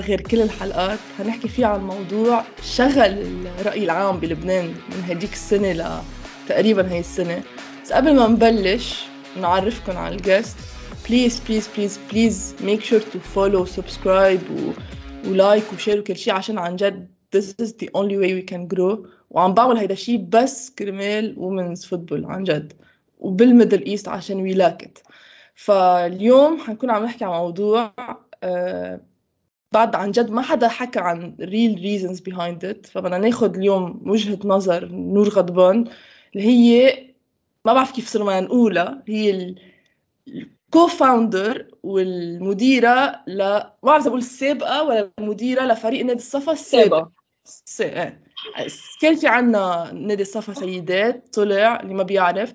غير كل الحلقات هنحكي فيها عن موضوع شغل الرأي العام بلبنان من هديك السنة ل تقريبا هاي السنة. بس قبل ما نبلش نعرفكم على ال guest please please please please make sure to follow subscribe و like و share وكل شيء عشان عن جد this is the only way we can grow. وعم بعمل هيدا الشيء بس كرمال women's football عن جد وبال Middle East عشان we lack فاليوم حنكون عم نحكي عن موضوع آه بعد عن جد ما حدا حكى عن real reasons behind it فبدنا ناخد اليوم وجهة نظر نور غضبان اللي هي ما بعرف كيف صرنا نقولها هي الكو فاوندر والمديرة ل ما بعرف أقول السابقة ولا المديرة لفريق نادي الصفا السابق إيه. كان في عنا نادي الصفا سيدات طلع اللي ما بيعرف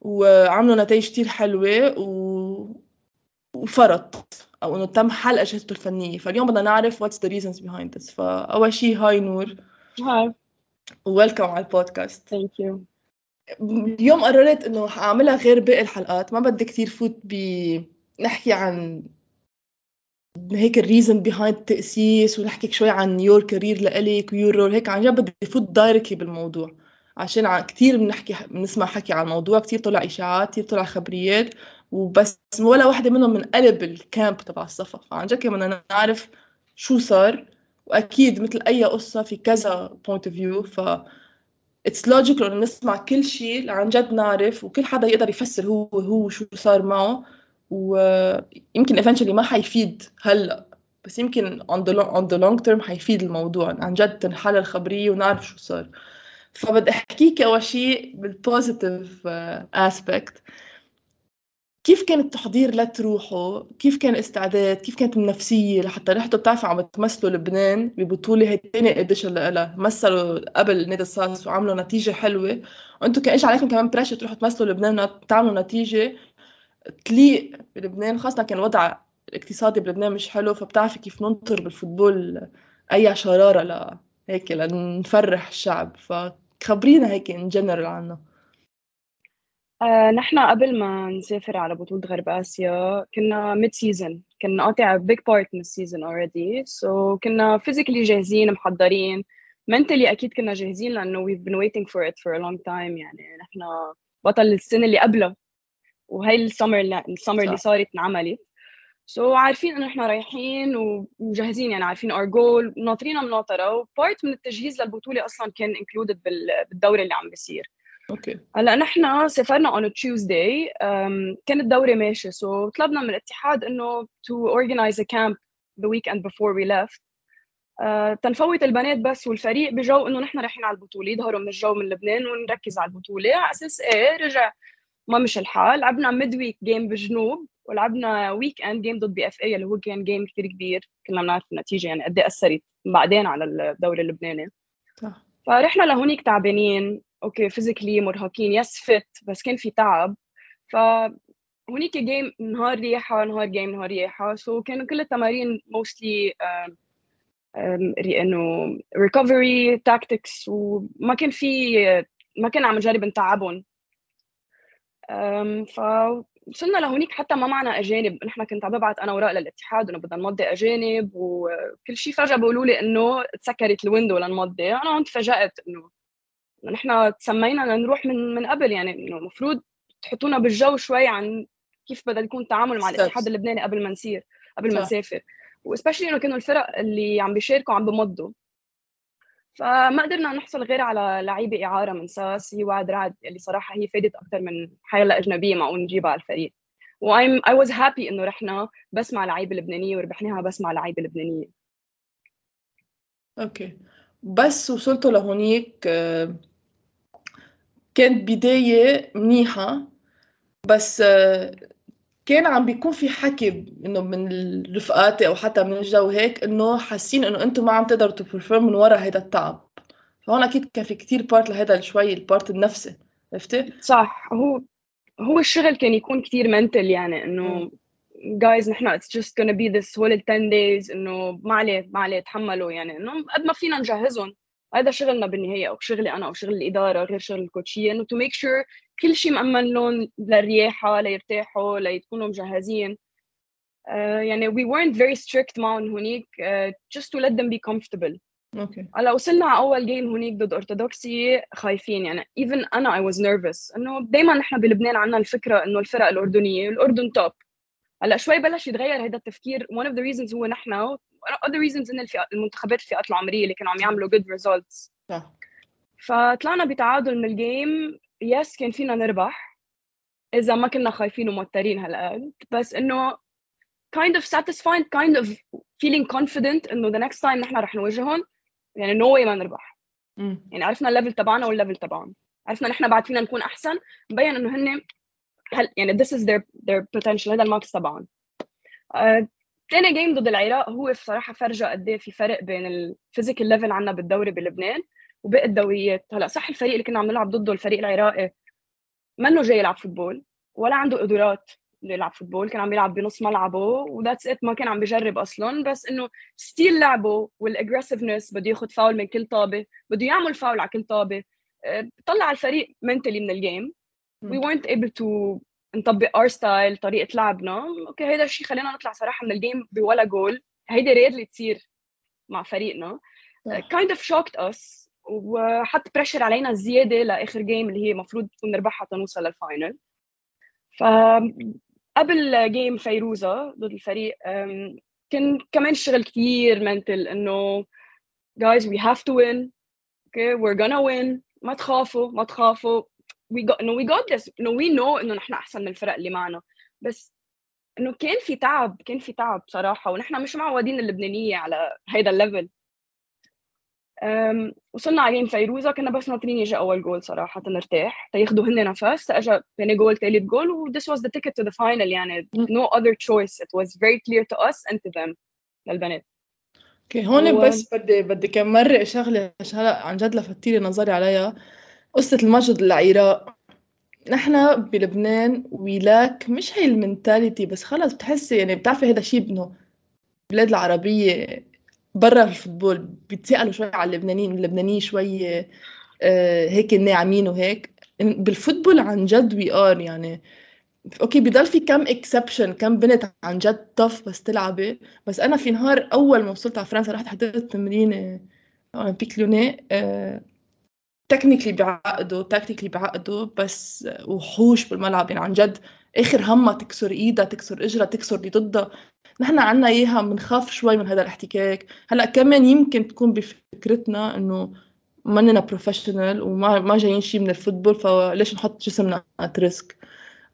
وعملوا نتائج كتير حلوة و... وفرط أو إنه تم حل أجهزته الفنية. فاليوم بدنا نعرف what's the reasons behind this. فأول شيء hi نور. hi. welcome على ال podcast. thank you اليوم قررت إنه حأعملها غير باقي الحلقات. ما بدي كتير فوت ب نحكي عن هيك ال reason behind التأسيس ونحكي شوي عن your career لإلك و your role هيك عن جد بدي فوت directly بالموضوع. عشان كثير بنحكي بنسمع حكي عن الموضوع. كثير طلع إشاعات كثير طلع خبريات. وبس ولا واحدة منهم من قلب ال camp تبع الصفا فعن جد بدنا نعرف شو صار وأكيد مثل أي قصة في كذا point of view ف it's logical إنه نسمع كل شيء عن جد نعرف وكل حدا يقدر يفسر هو هو شو صار معه. ويمكن eventually ما حيفيد هلأ بس يمكن the long, on the long term حيفيد الموضوع. عن جد تنحل الخبرية ونعرف شو صار. فبدي أحكيك أول شيء بال positive aspect كيف كان التحضير لتروحوا كيف كان الاستعداد كيف كانت النفسية لحتى رحتوا بتعرفوا عم تمثلوا لبنان ببطولة هي تاني edition لها مثلوا قبل نادي ال SAS وعملوا نتيجة حلوة. وأنتم كان إيش عليكم كمان pressure تروحوا تمثلوا لبنان تعملوا نتيجة؟ تليق بلبنان خاصة كان الوضع الاقتصادي بلبنان مش حلو فبتعرفي كيف ننطر بال football أي شرارة ل هيك لنفرح الشعب. فخبرينا هيك in general عنه. آه، نحن قبل ما نسافر على بطولة غرب آسيا كنا mid season كنا قاطع big part من ال season already so كنا physically جاهزين محضرين. mentally أكيد كنا جاهزين لأنه we've been waiting for it for a long time. يعني نحن بطل السنة اللي قبلها وهي ال summer اللي ال summer اللي صارت انعملت so, عارفين إنه إحنا رايحين ومجهزين يعني عارفين our goal ناطرين مناطرة. و part من التجهيز للبطولة أصلا كان included بالدوري اللي عم بيصير. okay. هلأ نحن سافرنا on Tuesday كان الدوري ماشي so, طلبنا من الاتحاد إنه to organize a camp the weekend before we left تنفوت البنات بس والفريق بجو إنه نحن رايحين على البطولة يظهروا من الجو من لبنان ونركز على البطولة. على أساس إيه رجع ما مش الحال. لعبنا midweek game بجنوب ولعبنا weekend game ضد BFA اللي هو كان game كثير كبير. كنا بنعرف النتيجة يعني قد إيه أثرت بعدين على الدوري اللبناني. صح. فرحنا لهونيك تعبانين. okay physically مرهقين yes fit بس كان في تعب. ف هونيك game نهار ريحة نهار game نهار ريحة. so كانوا كل التمارين mostly إنه recovery tactics وما كان في ما كان عم نجرب نتعبهم. فوصلنا لهونيك حتى ما معنا أجانب. نحن كنت عم ببعث أنا وراء للاتحاد إنه بدنا نمضي أجانب وكل شيء فجأة بيقولوا لي إنه تسكرت الويندو لنمضي. أنا هون تفاجأت إنه نحن تسمينا لنروح من من قبل يعني إنه المفروض تحطونا بالجو شوي عن كيف بدها يكون التعامل مع الاتحاد اللبناني قبل ما نسير قبل ما نسافر. وسبشلي إنه كانوا الفرق اللي عم بيشاركوا عم بمضوا. فما قدرنا نحصل غير على لعيبة إعارة من ساس هي وعد رعد اللي صراحة هي فادت أكثر من حيلا أجنبية معقول نجيبها على الفريق. و I'm I was happy إنه رحنا بس مع لعيبة لبنانية وربحناها بس مع لعيبة لبنانية. okay. بس وصلتوا لهونيك آه، كانت بداية منيحة بس آه، كان عم بيكون في حكي إنه من رفقاتي أو حتى من الجو هيك إنه حاسين إنه أنتم ما عم تقدروا ت perform من ورا هذا التعب. فهون أكيد كان في كتير part لهذا شوي ال part النفسي. عرفتي؟ صح. هو هو الشغل كان يكون كتير منتل يعني إنه جايز نحن it's just gonna be this whole 10 days إنه ما عليه ما عليه تحملوا يعني إنه قد ما فينا نجهزهم. هذا شغلنا بالنهاية أو شغلي أنا أو شغل الإدارة غير شغل ال coach-يه انه to make sure كل شيء مأمن لهم للرياحة ليرتاحوا ليكونوا مجهزين. آه، يعني we weren't very strict معهم هونيك uh, just to let them be comfortable. okay. هلأ وصلنا على أول game هونيك ضد أرثوذكسي خايفين. يعني even أنا I was nervous. إنه دائما نحن بلبنان عندنا الفكرة إنه الفرق الأردنية الأردن top هلأ شوي بلش يتغير هذا التفكير. One of the reasons هو نحن other reasons إن الفئات المنتخبات الفئات العمرية اللي كانوا عم يعملوا good results. صح. فطلعنا بتعادل من ال game yes كان فينا نربح. إذا ما كنا خايفين وموترين هالقد. بس إنه kind of satisfied kind of feeling confident إنه the next time نحن رح نواجههم. يعني no way ما نربح. مم. يعني عرفنا ال level تبعنا وال level تبعهم. عرفنا نحن بعد فينا نكون أحسن. مبين إنه هن هل يعني this is their their potential هذا ال max تبعهم. آه، تاني game ضد العراق هو بصراحه فرجى قد إيه في فرق بين ال physical level عندنا بالدوري بلبنان وباقي الدوريات. هلأ صح الفريق اللي كنا عم نلعب ضده الفريق العراقي منه جاي يلعب football ولا عنده قدرات يلعب football كان عم يلعب بنص ملعبه و that's it ما كان عم بجرب أصلا. بس إنه still لعبه وال aggressiveness بده ياخذ فاول من كل طابة بده يعمل فاول على كل طابة. آه، طلع الفريق منتلي من الجيم we weren't able to نطبق our style طريقة لعبنا. okay هيدا الشيء خلينا نطلع صراحة من ال game بولا جول هيدي rarely تصير مع فريقنا. kind of shocked us وحط pressure علينا زيادة لآخر game اللي هي المفروض تكون نربحها تنوصل لل final ف قبل game فيروزة ضد الفريق أم، كان كمان الشغل كثير mental إنه guys we have to win. Okay we're gonna win. ما تخافوا ما تخافوا. We got no we got this. No we know إنه نحن أحسن من الفرق اللي معنا. بس إنه كان في تعب كان في تعب صراحة. ونحن مش معودين اللبنانية على هيدا ال level أم، وصلنا على game فيروزة كنا بس ناطرين يجي أول جول صراحة تنرتاح تياخدوا هن نفس. اجى ثاني جول ثالث جول و this was the ticket to the final. يعني no other choice. It was very clear to us and to them. للبنات. okay هون هو- بس بدي بدي كم مرة عشان هلا عن جد لفتي لي نظري عليها. قصة الماتش ضد العراق. نحن بلبنان we lack مش هي ال mentality بس خلص بتحسي يعني بتعرفي هذا شيء إنه البلاد العربية برا ال football بيتسألوا شوي على اللبنانيين اللبنانيين شوي آه، هيك ناعمين وهيك. بال football عن جد we are يعني. okay بضل في كم exception كم بنت عن جد tough بس تلعبي بس أنا في نهار أول ما وصلت على فرنسا رحت حضرت تمرين أولمبيك ليوني technically بيعقدوا technically بيعقدوا بس وحوش بالملعب. يعني عن جد آخر همها تكسر إيدها تكسر إجرها تكسر اللي ضدها. نحن عنا إياها بنخاف شوي من هذا الاحتكاك. هلأ كمان يمكن تكون بفكرتنا إنه مننا professional وما ما جايين شيء من ال football فليش نحط جسمنا at risk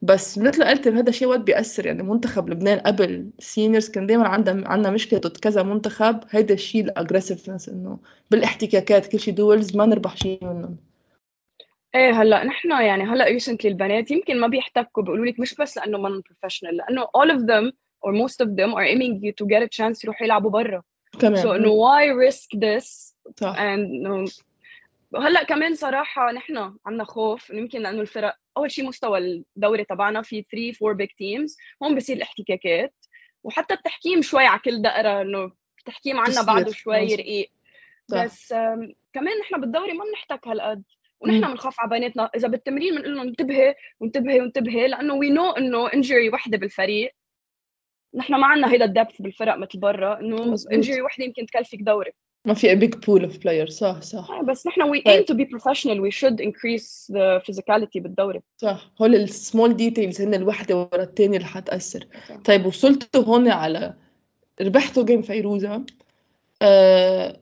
بس مثل ما قلت هذا الشيء وقت بيأثر. يعني منتخب لبنان قبل seniors كان دائما عندنا عندنا مشكلة ضد كذا منتخب. هيدا الشيء ال aggressiveness إنه بالاحتكاكات كل شيء duels ما نربح شيء منهم. إيه هلأ نحن يعني هلأ recently البنات يمكن ما بيحتكوا بيقولوا لك مش بس لأنه ما professional لأنه all of them or most of them are aiming you to get a chance يروحوا يلعبوا برا. كمان so إنه why risk this صح. and. هلأ كمان صراحة نحن عندنا خوف يمكن لأنه الفرق أول شيء مستوى الدوري تبعنا في 3 4 big teams هون بصير الاحتكاكات وحتى التحكيم شوي على كل دقرة إنه التحكيم عنا بعده شوي. رقيق. بس كمان نحن بالدوري ما بنحتك هالقد ونحن. بنخاف على بناتنا إذا بالتمرين بنقول لهم انتبهي وانتبهي وانتبهي لأنه we know إنه injury وحدة بالفريق نحن ما عندنا هيدا ال depth بالفرق مثل برا إنه. injury وحدة يمكن تكلفك دوري ما في a big pool of players. صح صح. آه، بس نحن we طيب. aim to be professional. We should increase the physicality بالدوري. صح. هول ال small details هن الوحدة ورا الثانية اللي حتأثر. صح. طيب وصلتوا هون على ربحتوا game فيروزه آه...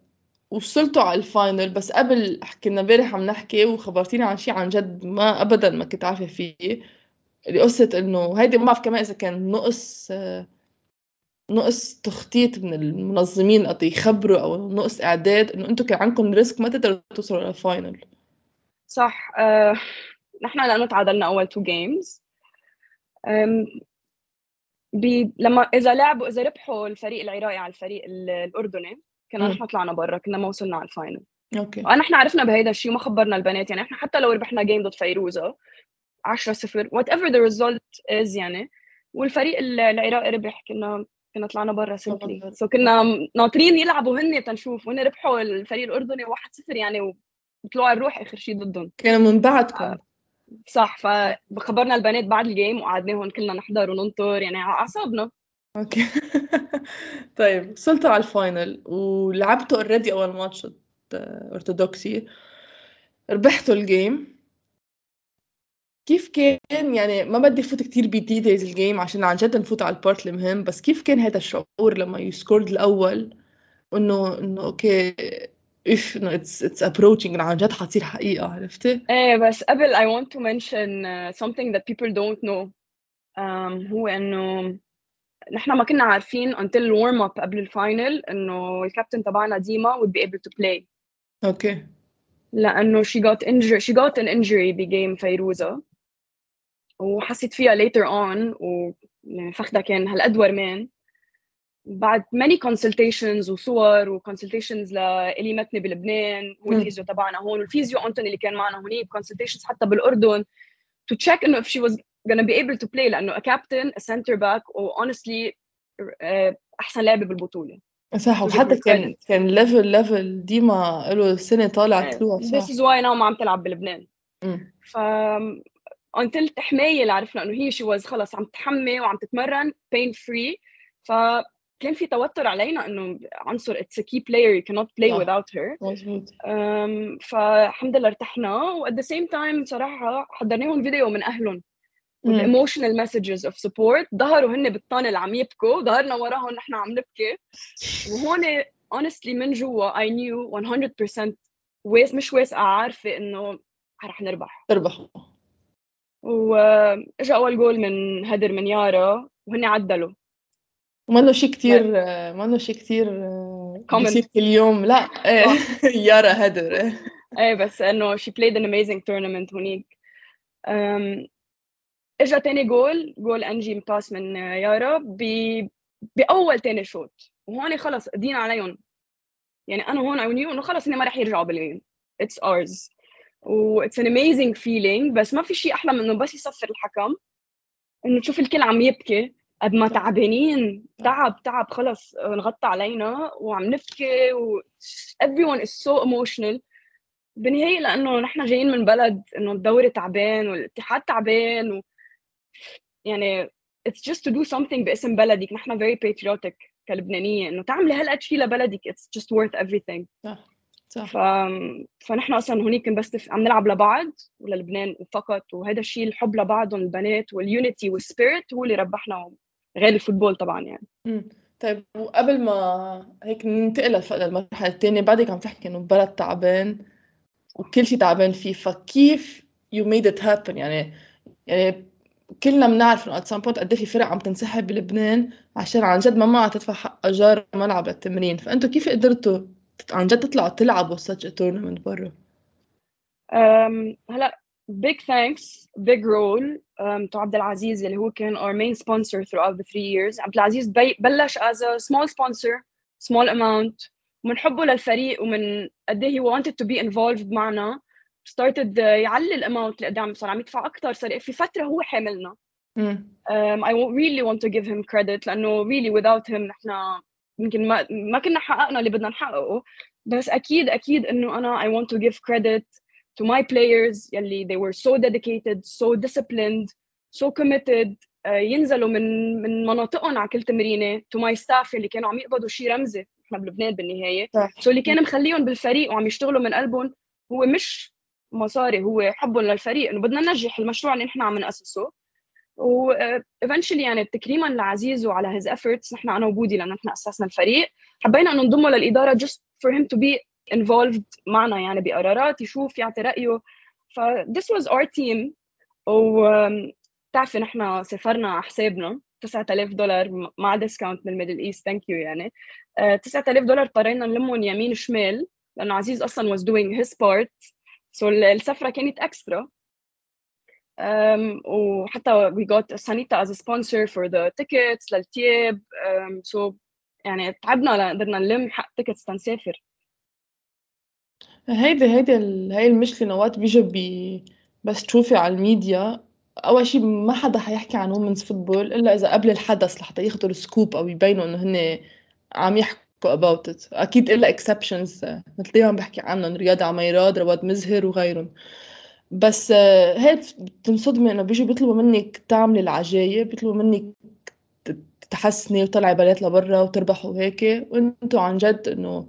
وصلتوا على ال final بس قبل كنا امبارح عم نحكي وخبرتيني عن شيء عن جد ما ابدا ما كنت عارفة فيه. اللي قصة إنه هيدي ما بعرف كمان إذا كان نقص آه... نقص تخطيط من المنظمين قد يخبروا أو نقص إعداد إنه أنتم كان عندكم risk ما تقدروا توصلوا لل final صح. آه، نحن لأنه تعادلنا أول two games بي لما إذا لعبوا إذا ربحوا الفريق العراقي على الفريق ال- الأردني كنا. نحن طلعنا برا كنا ما وصلنا على ال final. okay. ونحن عرفنا بهيدا الشيء وما خبرنا البنات يعني إحنا حتى لو ربحنا game ضد فيروزة 10 0 whatever the result is يعني والفريق ال- العراقي ربح كنا كنا طلعنا برا simply برا. so كنا ناطرين يلعبوا هن تنشوف. وهن ربحوا الفريق الأردني 1 0 يعني وطلعوا الروح آخر شيء ضدهم. كانوا من بعدكم. صح. فخبرنا البنات بعد ال game وقعدناهم كلنا نحضر وننطر يعني على أعصابنا. Okay. طيب وصلتوا على ال final ولعبتوا already أول ماتش أرثوذكسي. ربحتوا ال game كيف كان يعني ما بدي فوت كتير ب details ال game عشان عن جد نفوت على ال part المهم بس كيف كان هذا الشعور لما you scored الأول؟ إنه إنه okay if إنه اتس it's approaching عن جد حتصير حقيقة عرفتي؟ إيه بس قبل I want to mention uh, something that people don't know. um, هو إنه نحن ما كنا عارفين until warm up قبل ال final إنه الكابتن تبعنا ديما would be able to play. Okay. لأنه she got injured she got an injury ب game فيروزة. وحسيت فيها later on و يعني كان هالقد ورمان بعد many consultations وصور و consultations لإلي مثني بلبنان وال physio تبعنا هون وال physio أنتوني اللي كان معنا هونيك consultations حتى بالأردن to check إنه if she was gonna be able to play لأنه a captain a center back و honestly uh, أحسن لاعبة بالبطولة. صح وحتى كان كان level level ديما له سنة طالع طلوع صح this is why now ما عم تلعب بلبنان. ف until التحماية اللي عرفنا انه هي she was خلص عم تحمي وعم تتمرن pain free. فكان في توتر علينا إنه عنصر it's a key player you cannot play without her. مظبوط. أم، فالحمد لله ارتحنا. و at the same time صراحة حضرناهم فيديو من مم. emotional messages of support. ظهروا هن بال tunnel عم يبكوا. ظهرنا وراهم نحن عم نبكي. وهون honestly من جوا I knew 100% واس مش واثقة عارفة إنه رح نربح. تربحوا. واجا أول جول من هدر من يارا وهن عدلوا. ومنه شيء كتير منه شيء كتير آه،. بيصير كل يوم لا إيه، يارا هدر. إيه. إيه بس إنه she played an amazing tournament هونيك إجا تاني جول جول انجي مباس من يارا ب... بأول تاني شوط وهون خلص قدينا عليهم. يعني أنا هون I knew إنه خلص إني ما رح يرجعوا بالجيم it's ours. و an amazing feeling بس ما في شيء أحلى من إنه بس يصفر الحكم إنه تشوف الكل عم يبكي قد ما تعبانين. تعب تعب خلص انغطى علينا وعم نبكي و everyone is so emotional. بالنهاية لأنه نحن جايين من بلد إنه الدوري تعبان والاتحاد تعبان و يعني it's just to do something باسم بلدك. نحن very patriotic كلبنانية. إنه تعملي هالقد شيء لبلدك it's just worth everything. صح. صح. ف... فنحن أصلا هونيك بس تف- عم نلعب لبعض وللبنان فقط وهذا الشيء الحب لبعضهم البنات وال unity وال spirit هو اللي ربحنا غير ال football طبعا يعني. مم. طيب وقبل ما هيك ننتقل للمرحلة الثانية بعدك عم تحكي إنه بلد تعبان وكل شيء تعبان فيه فكيف you made it happen يعني يعني كلنا بنعرف at some point قد في فرق عم تنسحب بلبنان عشان عن جد ما معها تدفع حق إيجار ملعب للتمرين فأنتوا كيف قدرتوا عن جد تطلعوا تلعبوا such a tournament برا؟ Um, هلا big thanks big role um, to عبد العزيز اللي هو كان our main sponsor throughout the three years عبد العزيز بي بلش as a small sponsor small amount ومن حبه للفريق ومن قد إيه he wanted to be involved معنا started يعلي الاماونت اللي قدام صار عم يدفع أكثر صار في فتره هو حاملنا um, I really want to give him credit لأنه really without him نحن يمكن ما ما كنا حققنا اللي بدنا نحققه. بس أكيد أكيد إنه أنا I want to give credit to my players يلي they were so dedicated so disciplined so committed. uh, ينزلوا من من مناطقهم على كل تمرينة to my staff يلي كانوا عم يقبضوا شيء رمزي. نحن بلبنان بالنهاية. صح. So اللي كان مخليهم بالفريق وعم يشتغلوا من قلبهم هو مش مصاري هو حبهم للفريق. إنه بدنا ننجح المشروع اللي نحن عم نأسسه. و eventually يعني تكريما لعزيز وعلى his efforts نحن أنا وبودي لأن نحن اسسنا الفريق حبينا انه نضمه للإدارة just for him to be involved معنا يعني بقرارات يشوف يعطي رأيه. ف this was our team. و um, بتعرفي نحن سافرنا على حسابنا 9000 دولار مع discount من الميدل ايست thank you يعني. uh, 9000 دولار اضطرينا نلمهم يمين شمال لأنه عزيز أصلا was doing his part. So السفرة كانت extra um, وحتى we got Sanita as a sponsor for the tickets للثياب. Um, so يعني تعبنا لقدرنا نلم حق tickets تنسافر. هيدي هيدي هاي المشكلة نوات بيجوا بي بس تشوفي على الميديا أول شي ما حدا حيحكي عن women's football إلا إذا قبل الحدث لحتى ياخدوا ال scoop أو يبينوا إنه هن عم يحكوا about it. أكيد إلا exceptions مثل دايما بحكي عنهم رياض عم يراد رواد مزهر وغيرهم. بس آه، هيك بتنصدمي إنه بيجوا بيطلبوا منك تعملي العجايب بيطلبوا منك تحسني وطلعي بنات لبرا وتربحوا وهيك وأنتوا عن جد إنه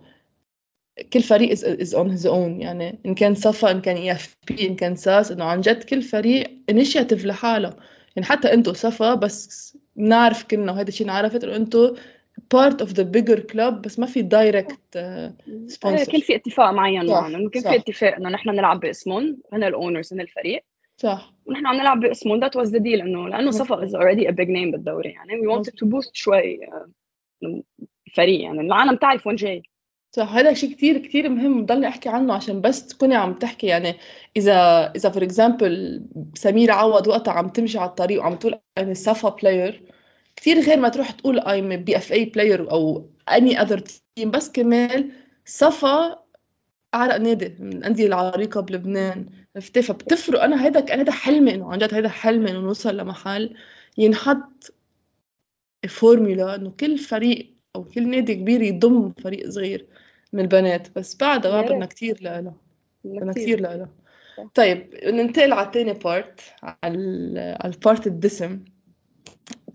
كل فريق is on his own. يعني إن كان صفا إن كان EFP إن كان ساس إنه عن جد كل فريق initiative لحاله. يعني حتى أنتوا صفا بس بنعرف كلنا وهذا الشيء انعرفت إنه أنتوا part of the bigger club بس ما في direct sponsor كان في اتفاق معين انه كان في اتفاق إنه نحن نلعب باسمهم هن ال owners هن الفريق. صح. ونحن عم نلعب باسمهم that was the deal إنه لأنه صفا is already a big name بالدوري يعني. we wanted to boost شوي الفريق يعني. العالم تعرف وين جاي. صح. هذا شيء كتير كتير مهم بضلني أحكي عنه عشان بس تكوني عم تحكي يعني. اذا إذا for example سميرة عوض وقتها عم تمشي على الطريق وعم تقول أنا صفا player كتير غير ما تروح تقول I'm بي اف اي player أو any other team بس كمان صفا اعرق نادي من الأندية العريقة بلبنان. عرفتي؟ فبتفرق. أنا هيدا أنا هيدا حلمي إنه عن جد هيدا حلمي إنه نوصل لمحل ينحط فورمولا إنه كل فريق أو كل نادي كبير يضم فريق صغير من البنات. بس بعدها بدنا كثير لها بدنا كثير لها طيب ننتقل على الثاني part على ال part الدسم.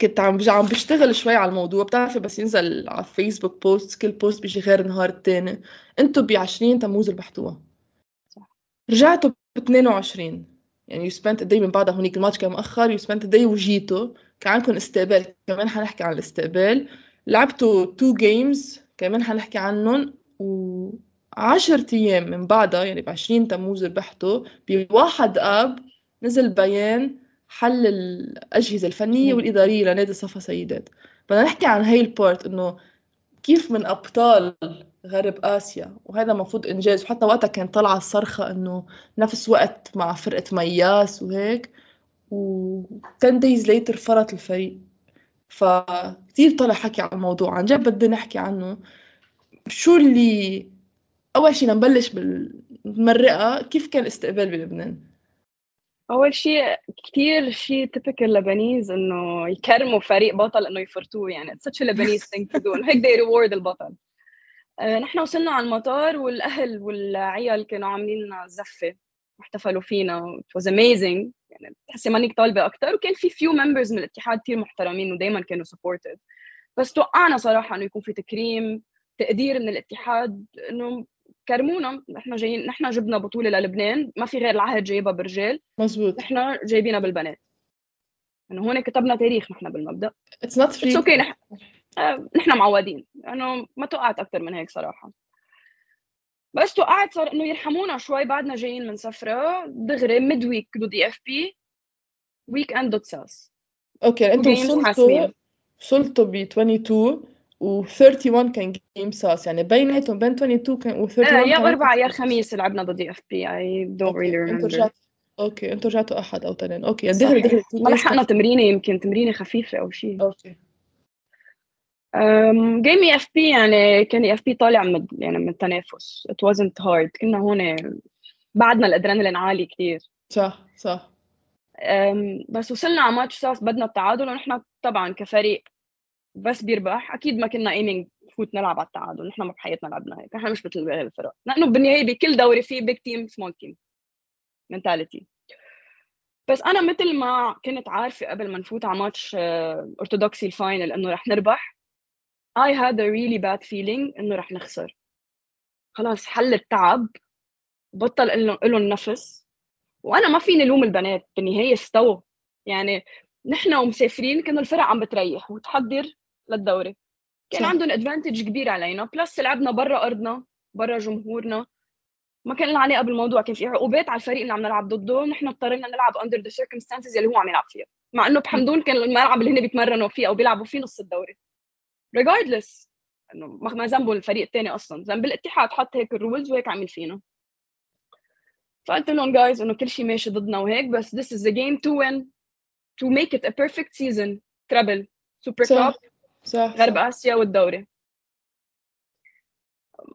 كنت عم عم بشتغل شوي على الموضوع بتعرفي بس ينزل على فيسبوك post كل post بيجي غير النهار الثاني أنتم ب 20 تموز ربحتوها رجعتوا ب 22 يعني you spent day من بعدها هونيك الماتش كان مؤخر you spent day وجيتوا كان عندكم استقبال. كمان حنحكي عن الاستقبال. لعبتوا two games كمان حنحكي عنهم. و 10 أيام من بعدها يعني ب 20 تموز ربحتوا بواحد أب نزل بيان حل الأجهزة الفنية والإدارية لنادي صفا سيدات. بدنا نحكي عن هاي ال part إنه كيف من أبطال غرب آسيا؟ وهذا المفروض إنجاز. وحتى وقتها كان طالعة الصرخة إنه نفس وقت مع فرقة مياس وهيك و 10 days later فرط الفريق. فكتير طلع حكي عن الموضوع. عن جد بدي نحكي عنه. شو اللي أول شي نبلش بالمرقة؟ كيف كان الاستقبال بلبنان؟ أول شيء كثير شيء typical Lebanese إنه يكرموا فريق بطل إنه يفرطوه يعني. it's Lebanese thing to do. هيك they reward البطل. آه، نحن وصلنا على المطار والأهل والعيال كانوا عاملين لنا زفة. واحتفلوا فينا. It was amazing. يعني بتحسي مانك طالبة أكثر وكان في few members من الاتحاد كثير محترمين ودائما كانوا supportive بس توقعنا صراحة إنه يكون في تكريم تقدير من الاتحاد إنه كرمونا نحن جايين نحن جبنا بطولة للبنان ما في غير العهد جايبها برجال. مزبوط نحن جايبينها بالبنات. انه هون كتبنا تاريخ نحن بالمبدأ. it's not free okay نحن نحن معودين. انه ما توقعت أكثر من هيك صراحة. بس توقعت صار إنه يرحمونا شوي بعدنا جايين من سفره دغري midweek ضد the اف بي weekend ضد ساس okay أنتم وصلتوا وصلتوا ب 22 و 31 كان game ساس. يعني بيناتهم بين 22 كان و 31 آه يا اربعاء يا خميس لعبنا ضد اف بي I don't really remember okay أنتوا رجعتوا أحد أو اثنين. okay يعني دغري دغري ما لحقنا تمرينة يمكن تمرينة خفيفة أو شيء okay. game اي اف بي يعني كان اف بي طالع من يعني من التنافس. it wasn't hard كنا هون بعدنا الأدرينالين عالي كثير صح صح. بس وصلنا على ماتش ساس بدنا التعادل ونحن طبعا كفريق بس بيربح. أكيد ما كنا aiming نفوت نلعب على التعادل. نحن ما بحياتنا لعبنا هيك. نحن مش مثل باقي الفرق. لأنه بالنهاية بكل دوري في big team small team mentality بس أنا مثل ما كنت عارفة قبل ما نفوت على ماتش اورثودوكسي ال final إنه رح نربح I had a really bad feeling إنه رح نخسر. خلاص حل التعب بطل لهم نفس. وأنا ما فيني لوم البنات. بالنهاية استووا. يعني نحن ومسافرين كانوا الفرق عم بتريح. وتحضر للدوري. كان صح. عندهم advantage كبير علينا. plus لعبنا برا أرضنا برا جمهورنا. ما كان لنا علاقه بالموضوع كان في عقوبات على الفريق اللي عم نلعب ضده نحن اضطرينا نلعب under the circumstances اللي هو عم يلعب فيها. مع إنه بحمدون كان الملعب اللي هن بيتمرنوا فيه أو بيلعبوا فيه نص الدوري. regardless إنه ما ذنبه الفريق الثاني أصلا. ذنب الاتحاد. حط هيك ال rules وهيك عمل فينا. فقلت لهم جايز إنه كل شيء ماشي ضدنا وهيك بس this is the game to win. To make it a perfect season. treble super cup صح غرب آسيا والدوري.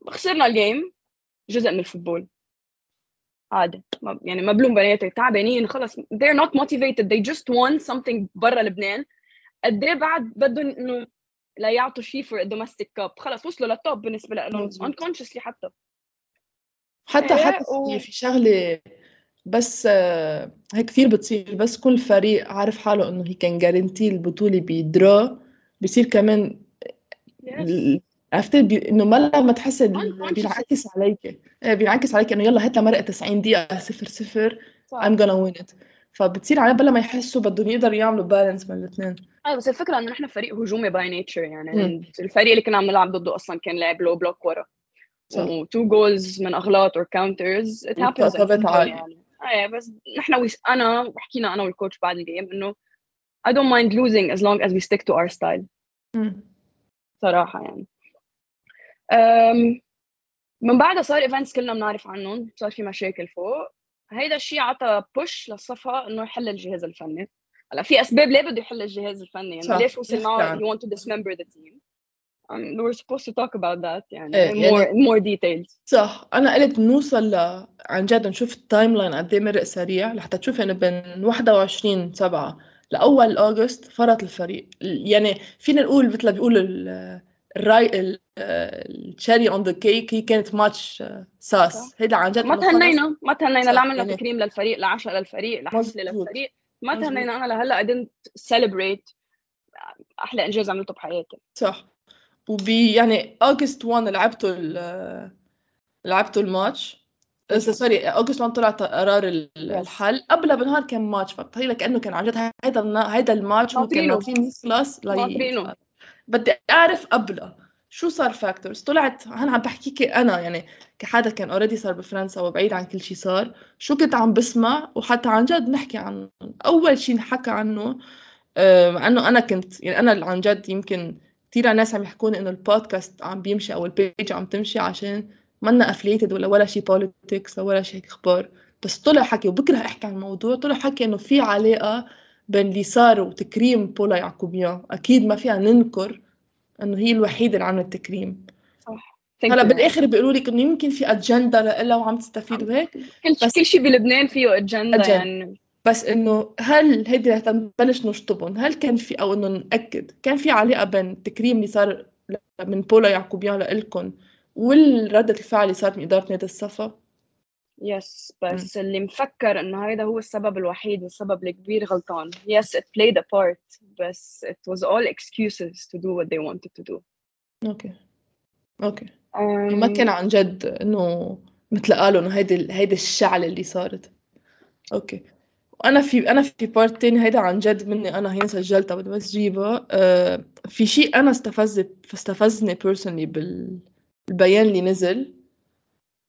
خسرنا ال game جزء من ال football. عادي. يعني ما بلوم بناتي تعبانين خلص. They're not motivated. They just want something برا لبنان. قد إيه بعد بدهم إنه لا يعطوا شيء for a domestic cup. خلص وصلوا للتوب بالنسبة لهم. unconsciously حتى. حتى إيه، حتى و... في شغلة بس هيك كثير بتصير. بس كل فريق عارف حاله إنه هي كان جارنتي البطولة بدرا بصير كمان Yes. عرفت بي... إنه ما لما تحس. بينعكس عليك إيه، بينعكس عليك إنه يلا هات مرقه 90 دقيقة صفر صفر صح. I'm gonna win it فبتصير على بلا ما يحسوا بدهم يقدروا يعملوا balance بين الاثنين أيوه بس الفكرة إنه نحن فريق هجومي by nature يعني. الفريق اللي كنا عم نلعب ضده أصلا كان لاعب low block ورا صح. و two goals من أغلاط or counters it happens عالي. يعني إيه بس نحن أنا وحكينا أنا وال coach بعد ال game إنه I don't mind losing as long as we stick to our style. مم. صراحة يعني. أم، من بعدها صار events كلنا بنعرف عنهم. صار في مشاكل فوق. هيدا الشيء عطى push للصفا إنه يحل الجهاز الفني. هلا في أسباب ليه بده يحل الجهاز الفني؟ يعني. ليش وصل معه you want to dismember the team um, we were supposed to talk about that يعني إيه، more يعني- more details. صح. أنا قلت نوصل ل عن جد نشوف ال timeline قد إيه مرق سريع لحتى تشوف انه بين 21 7 لأول August فرط الفريق يعني فينا نقول مثل ما بيقولوا ال- ال cherry ال- ال cherry on the cake هي كانت ماتش ساس صح. هيدا عن جد ما. تهنينا ما تهنينا لا عملنا يعني- تكريم للفريق لعشاء للفريق لحفله مزبوط. للفريق ما. تهنينا أنا لهلأ didn't celebrate أحلى إنجاز عملته بحياتي صح وبي يعني August 1 لعبتوا ال- لعبتوا الماتش آه، sorry August 1 طلع قرار ال- الحل. قبلها بنهار كان ماتش فبتخيل كانه كان عن جد هيدا هيدا الماتش ناطرينه. ناطرين يخلص لي-. بدي أعرف قبلها شو صار factors طلعت هنا عم بحكيكي أنا يعني كحدا كان already صار بفرنسا وبعيد عن كل شيء صار. شو كنت عم بسمع؟ وحتى عن جد نحكي عنه أول شيء انحكى عنه آه، مع أنه أنا كنت يعني أنا عن جد يمكن كثير ناس عم يحكون إنه البودكاست عم بيمشي أو ال page عم تمشي عشان منا affiliated ولا ولا شيء politics ولا شيء هيك أخبار. بس طلع حكي وبكره أحكي عن الموضوع طلع حكي إنه في علاقة بين اللي صار وتكريم بولا يعقوبيان. أكيد ما فيها ننكر إنه هي الوحيدة اللي عملت تكريم. صح. هلا. بالآخر بيقولوا لك إنه يمكن في أجندة لها وعم تستفيد وهيك. كل بس- كل شيء بلبنان فيه أجندة أجندة. يعني. بس إنه هل هيدي رح نبلش نشطبهم؟ هل كان في أو إنه نأكد كان في علاقة بين التكريم اللي صار من بولا يعقوبيان لإلكم والردة الفعل اللي صارت من إدارة نادي الصفا. yes بس اللي مفكر إنه هيدا هو السبب الوحيد والسبب الكبير غلطان. Yes it played a part بس it was all excuses to do what they wanted to do. أوكي. okay. um, ما كان عن جد إنه مثل قالوا إنه هيدي هيدي الشعلة اللي صارت. okay. وأنا في أنا في part تاني هيدا عن جد مني أنا هي سجلتها بدي بس جيبها. آه في شيء أنا استفز استفزني personally بالبيان اللي نزل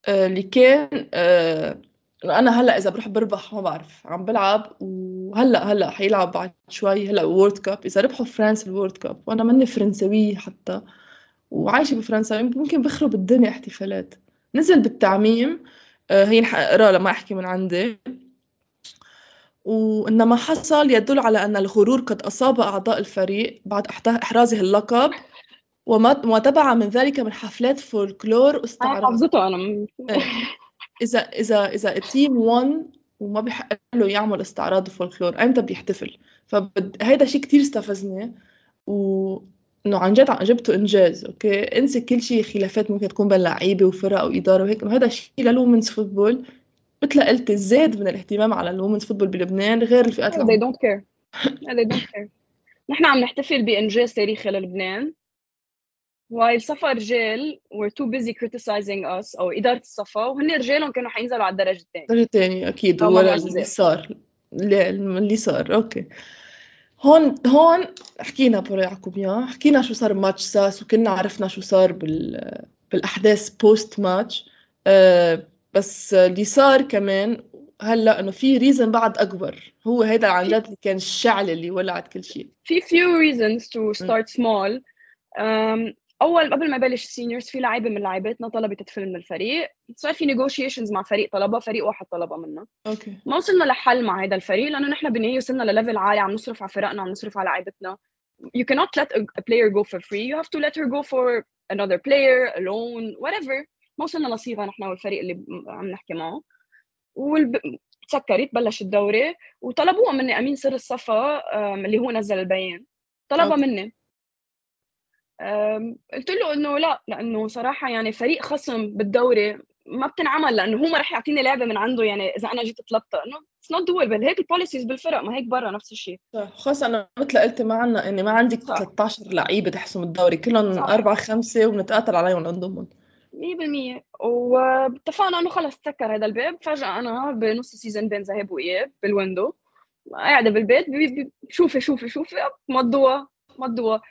آه اللي كان آه أنا هلأ إذا بروح بربح ما بعرف عم بلعب وهلأ هلأ حيلعب بعد شوي هلأ World Cup إذا ربحوا فرنسا ال World Cup وأنا ماني فرنسويه حتى وعايشة بفرنسا ممكن بخرب الدنيا احتفالات. نزل بالتعميم آه، هي أقرأ لما أحكي من عندي. وإن ما حصل يدل على أن الغرور قد أصاب أعضاء الفريق بعد إحرازه اللقب. وما وما تبع من ذلك من حفلات فولكلور أنا واستعراض حافظته أنا م- إذا إذا إذا ال team won وما بيحق له يعمل استعراض وفولكلور أيمتى بيحتفل؟ فهذا شيء كتير استفزني و انه عن جد جبته إنجاز okay؟ انسى كل شيء خلافات ممكن تكون بين لعيبة وفرق وإدارة وهيك إنه هذا الشيء لل women's football. مثل قلت زاد من الاهتمام على ال women's football بلبنان غير الفئات they don't care. They don't care. نحن عم نحتفل بإنجاز تاريخي للبنان. While صفا رجال were too busy criticizing us أو إدارة الصفا وهن رجالهم كانوا حينزلوا على درجة تانية أكيد أو ولا معجزات. اللي صار. اللي, صار okay. هون هون حكينا بورا يعقوبيان حكينا شو صار ب match SAS وكلنا عرفنا شو صار بال بالأحداث post match أه بس اللي صار كمان هلأ إنه في reason بعد أكبر. هو هيدا عن جد اللي كان الشعله اللي ولعت كل شيء. في few reasons to start small. um, أول قبل ما يبلش ال seniors في لعيبة من لعيباتنا طلبت تدخل من الفريق. صار في negotiations مع فريق طلبها فريق واحد طلبها منا. okay. ما وصلنا لحل مع هذا الفريق لأنه نحن بالنهاية وصلنا لل level عالي عم نصرف على فرقنا عم نصرف على لعيبتنا. You cannot let a, player go for free. You have to let her go for another player a loan whatever. ما وصلنا لصيغة نحن والفريق اللي عم نحكي معه. والب... تسكرت بلش الدوري. وطلبوها مني أمين سر الصفا اللي هو نزل البيان. طلبها. مني. قلت له إنه لا لأنه صراحة يعني فريق خصم بالدوري ما بتنعمل لأنه هو ما رح يعطيني لعبة من عنده يعني إذا أنا جيت طلبتها إنه it's not doable هيك ال policies بالفرق ما هيك برا نفس الشيء. خاصة أنا مثل قلت ما عنا إني ما عندك صح. 13 لعيبة تحسم الدوري كلهم صح. أربعة خمسة وبنتقاتل عليهم نضمهم 100% واتفقنا إنه خلص تسكر هذا الباب. فجأة أنا بنص ال season بين ذهاب وإياب بال window. قاعدة بالبيت بي- بي- شوفي شوفي شوفي مضوها مضوها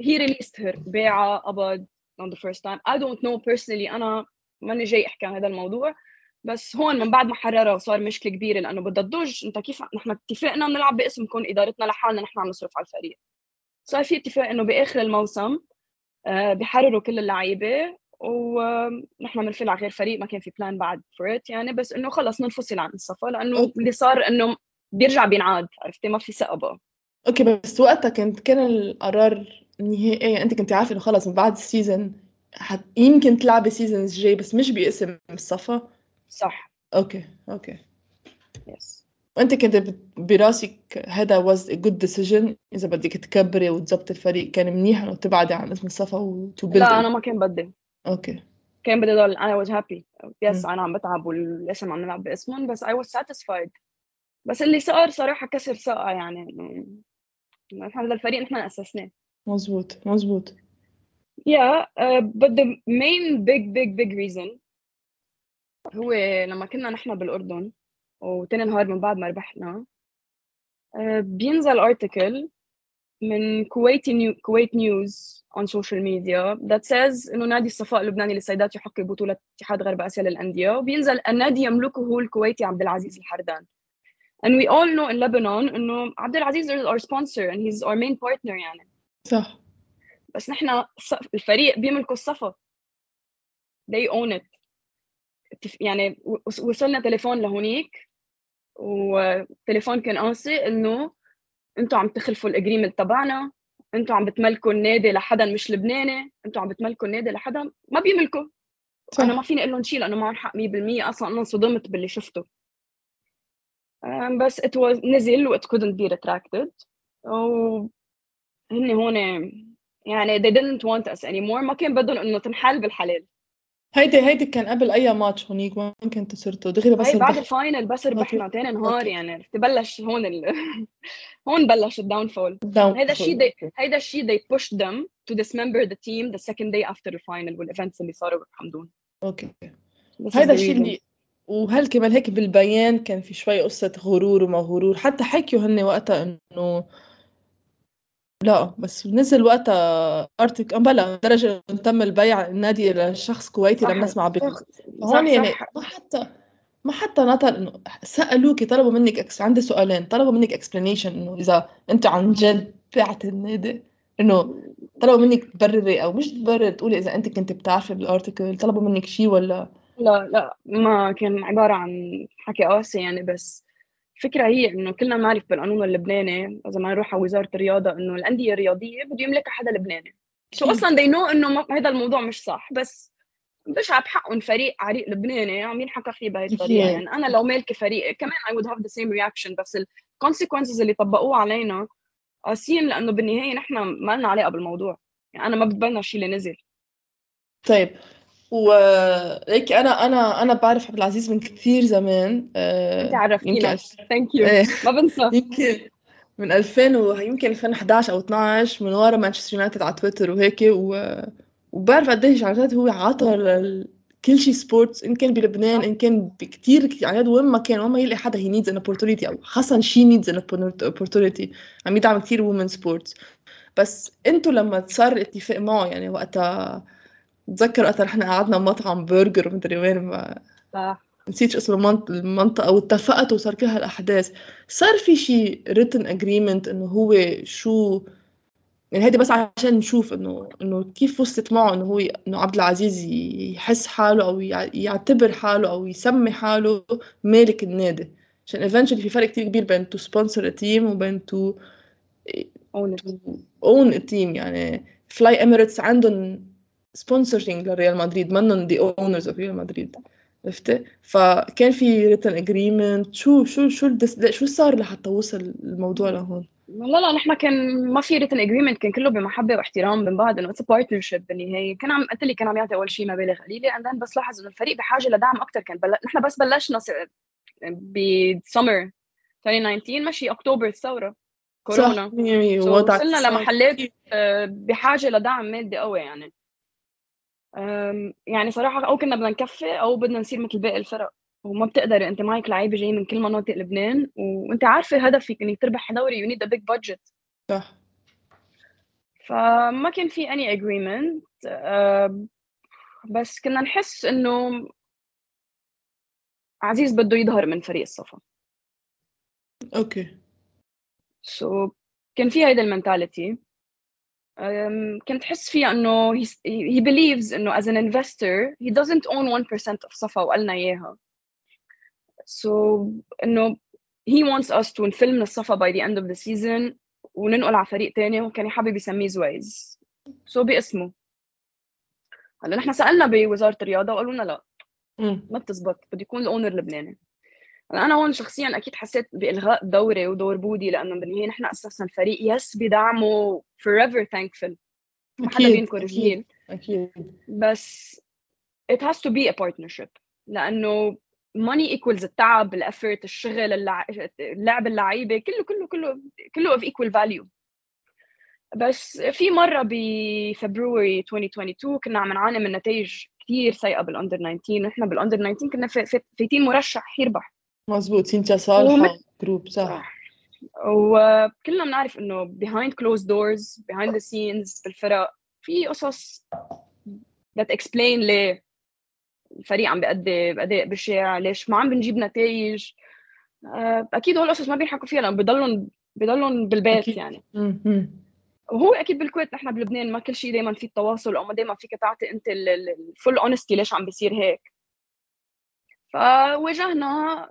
he released her باعة قبض on the first time. I don't know personally أنا ماني جاي أحكي عن هذا الموضوع. بس هون من بعد ما حررها وصار مشكلة كبيرة لأنه بدها تضج أنت كيف نحن اتفقنا بنلعب باسمكم إدارتنا لحالنا نحن عم نصرف على الفريق. صار في اتفاق إنه بآخر الموسم آه، بيحرروا كل اللعيبة ونحن بنفل على غير فريق ما كان في plan بعد فور يعني. بس إنه خلص ننفصل عن الصفا لأنه. اللي صار إنه بيرجع بينعاد عرفتي؟ ما في ثقة بقى. okay بس وقتها كنت كان القرار نهائي. أنت كنت عارفة إنه خلص من بعد ال season حت... يمكن تلعبي ال season الجاي بس مش باسم الصفا؟ صح. okay okay. yes وأنت كنت براسك هذا was a good decision إذا بدك تكبري وتظبطي الفريق كان منيح إنه تبعدي عن اسم الصفا وتبلدي لا أنا ما كان بدي. okay. كان بدي ضل. أنا was happy. yes. أنا عم بتعب والاسم عم نلعب باسمهم بس I was satisfied. بس اللي صار صراحة كسر ثقه يعني نحن هذا الفريق نحن أسسناه. مزبوط مزبوط Yeah, uh, but the main big big big reason هو لما كنا نحن بالأردن وتاني نهار من بعد ما ربحنا uh, بينزل article من كويتي نيو كويت نيوز on social media that says إنه نادي الصفاء اللبناني للسيدات يحقق بطولة اتحاد غرب آسيا للأندية. وبينزل النادي يملكه الكويتي عبد العزيز الحردان. And we all know in Lebanon إنه عبد العزيز is our sponsor and he's our main partner يعني. صح. بس نحن الفريق بيملكوا الصفا they own it. يعني وص- وصلنا تليفون لهونيك وتليفون كان قاسي إنه أنتوا عم تخلفوا الاجريمنت تبعنا أنتوا عم بتملكوا النادي لحدا مش لبناني أنتوا عم بتملكوا النادي لحدا ما بيملكوا. صح. أنا ما فيني أقول لهم شيء لأنه معهم حق 100% أصلا أنا انصدمت باللي شفته. بس it was نزل و it couldn't be retracted. وهن هون يعني they didn't want us anymore. ما كان بدهم إنه تنحل بالحلال. هيدي هيدي كان قبل أي ماتش هونيك وين كنتوا صرتوا؟ دغري بس هي بعد. ال final بس ربحنا تاني نهار. يعني عرفتي بلش هون ال... هون بلش ال downfall هيدا الشيء هيدا الشيء they pushed them to dismember the team the second day after the final وال events اللي صاروا بحمدون. okay. هيدا الشيء. اللي وهل كمان هيك بالبيان كان في شوي قصة غرور وما غرور؟ حتى حكيوا هن وقتها إنه لا بس نزل وقتها ارتك بلا درجة تم البيع النادي لشخص كويتي صح، لم نسمع به هون يعني. ما حتى ما حتى نطر إنه سألوكي طلبوا منك إكس عندي سؤالين طلبوا منك explanation إنه إذا أنت عن جد بعت النادي إنه طلبوا منك تبرري أو مش تبرر تقولي إذا أنت كنت بتعرفي بالارتكل طلبوا منك شيء ولا لا لا ما كان عبارة عن حكي قاسي يعني بس الفكرة هي إنه كلنا بنعرف بالقانون اللبناني إذا ما نروح على وزارة الرياضة إنه الأندية الرياضية بده يملكها حدا لبناني. شو. أصلا they know ما- هذا الموضوع مش صح بس بشعب حقهم فريق عريق لبناني عم ينحكى فيه بهي الطريقة. أكيد. يعني أنا لو مالكة فريق كمان I would have the same reaction بس ال consequences اللي طبقوه علينا قاسيين لأنه بالنهاية نحن ما لنا علاقة بالموضوع. يعني أنا ما بتبنى الشيء اللي نزل طيب. وليك أنا أنا أنا بعرف عبد العزيز من كثير زمان آه، أنت عرفتينا. thank you إيه. ما بنسى. يمكن من 2000 ويمكن 2011 أو 12 من ورا مانشستر يونايتد على تويتر وهيك و... وبعرف قديش عن جد هو عطى لل... كل شيء sports إن كان بلبنان إن كان بكثير كثير عن جد وين ما كان وين ما يلاقي حدا he needs an opportunity أو حس إن she needs an opportunity عم يدعم كثير women sports بس أنتوا لما صار الاتفاق معه يعني وقتها بتذكر وقتها رحنا قعدنا بمطعم برجر ومدري وين ما. صح. نسيت اسم المنط- المنطقة واتفقت وصار كل هالأحداث. صار في شي written agreement إنه هو شو يعني هيدي بس عشان نشوف إنه إنه كيف وصلت معه إنه هو إنه عبد العزيز يحس حاله يع- يعتبر حاله أو يسمي حاله مالك النادي. عشان eventually في فرق كتير كبير بين sponsor a team وبين own a team. يعني فلاي اميريتس عندهم sponsoring لريال مدريد منهم the owners of ريال مدريد عرفتي فكان في written agreement. شو شو شو الدس... شو صار لحتى وصل الموضوع لهون؟ لا لا نحن كان ما في written agreement كان كله بمحبة واحترام من بعض انه it's partnership بالنهاية. كان عم قلت لي كان عم يعطي أول شيء مبالغ قليلة and بس لاحظ إنه الفريق بحاجة لدعم أكثر كان. بل... نحن بس بلشنا بسمر 2019 ماشي اكتوبر الثورة كورونا. صح وصلنا لمحلات آه، بحاجة لدعم مادي قوي يعني. يعني صراحة أو كنا بدنا نكفي أو بدنا نصير مثل باقي الفرق. وما بتقدري أنت معك لعيبة جايين من كل مناطق لبنان وأنت عارفه هدفك إنك تربح دوري you need a big budget صح. فما كان في any agreement بس كنا نحس إنه عزيز بده يظهر من فريق الصفا. أوكي. so, كان في هيدا ال mentality كنت حس فيها إنه he, believes إنه as an investor he doesn't own 1% of صفا وقالنا إياها. So إنه he wants us to نفل من الصفا by the end of the season وننقل على فريق تاني وكان حابب يسميه زويز. so باسمه. هلا نحن سألنا بوزارة الرياضة وقالوا لنا لا. ما بتزبط بده يكون ال owner لبناني أنا هون شخصيا أكيد حسيت بإلغاء الدوري ودور بودي لأنه بالنهايه نحن اسسنا الفريق yes بدعمه forever thankful. ما حدا بينكر جميل أكيد. بس it has to be a partnership لأنه money equals التعب ال effort الشغل اللعب اللعيبة كله كله كله كله of equal value. بس في مرة بفبراير 2022 كنا عم نعاني من نتائج كثير سيئة بال under 19 ونحن بال under 19 كنا فايتين مرشح يربح مزبوط سينتا صالحة group صح. وكلنا بنعرف إنه behind closed doors behind the scenes بالفرق في قصص that explain ليه الفريق عم بيأدي بأداء بشع ليش ما عم بنجيب نتائج. آه، أكيد هول القصص ما بينحكوا فيها لأنه بضلهم بضلهم بالبيت أكيد. يعني. وهو أكيد بالكويت نحن بلبنان ما كل شيء دائما في التواصل أو ما دائما فيك تعطي أنت ال full honesty ليش عم بيصير هيك. فواجهنا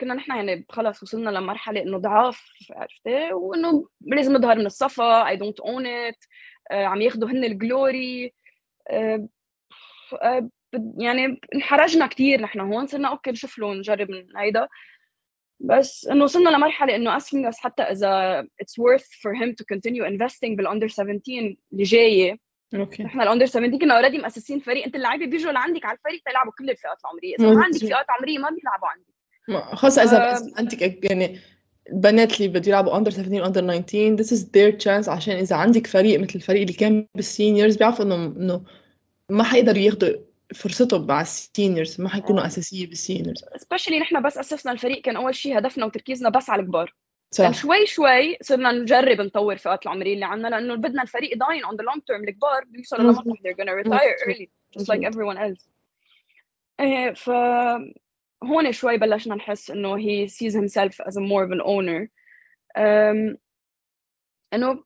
كنا نحن يعني خلص وصلنا لمرحلة إنه ضعاف عرفتي؟ وإنه لازم نظهر من الصفا I don't own it عم ياخذوا هن ال glory. آه، آه، يعني انحرجنا كثير نحن هون صرنا أوكي نشوف له نجرب من هيدا. بس إنه وصلنا لمرحلة إنه us حتى إذا it's worth for him to continue investing بال under 17 اللي جاية. أوكي. نحن ال under 17 كنا already مؤسسين فريق. أنت اللعيبة بيجوا لعندك على الفريق تلعبوا كل الفئات العمرية. إذا ما عندك فئات عمرية ما بيلعبوا عندك. خاصة إذا آه. عندك يعني البنات اللي بده يلعبوا under 17 under 19 this is their chance عشان إذا عندك فريق مثل الفريق اللي كان بال seniors بيعرفوا إنه إنه ما حيقدروا ياخذوا فرصتهم مع ال seniors ما حيكونوا آه. أساسية بال seniors specially نحن بس أسسنا الفريق كان أول شيء هدفنا وتركيزنا بس على الكبار صح. شوي شوي صرنا نجرب نطور فئات العمرية اللي عندنا لأنه بدنا الفريق داين on the long term الكبار بيوصلوا لمرحلة they're gonna retire early just like everyone else إيه ف هون شوي بلشنا نحس إنه he sees himself as a more of an owner. um, إنه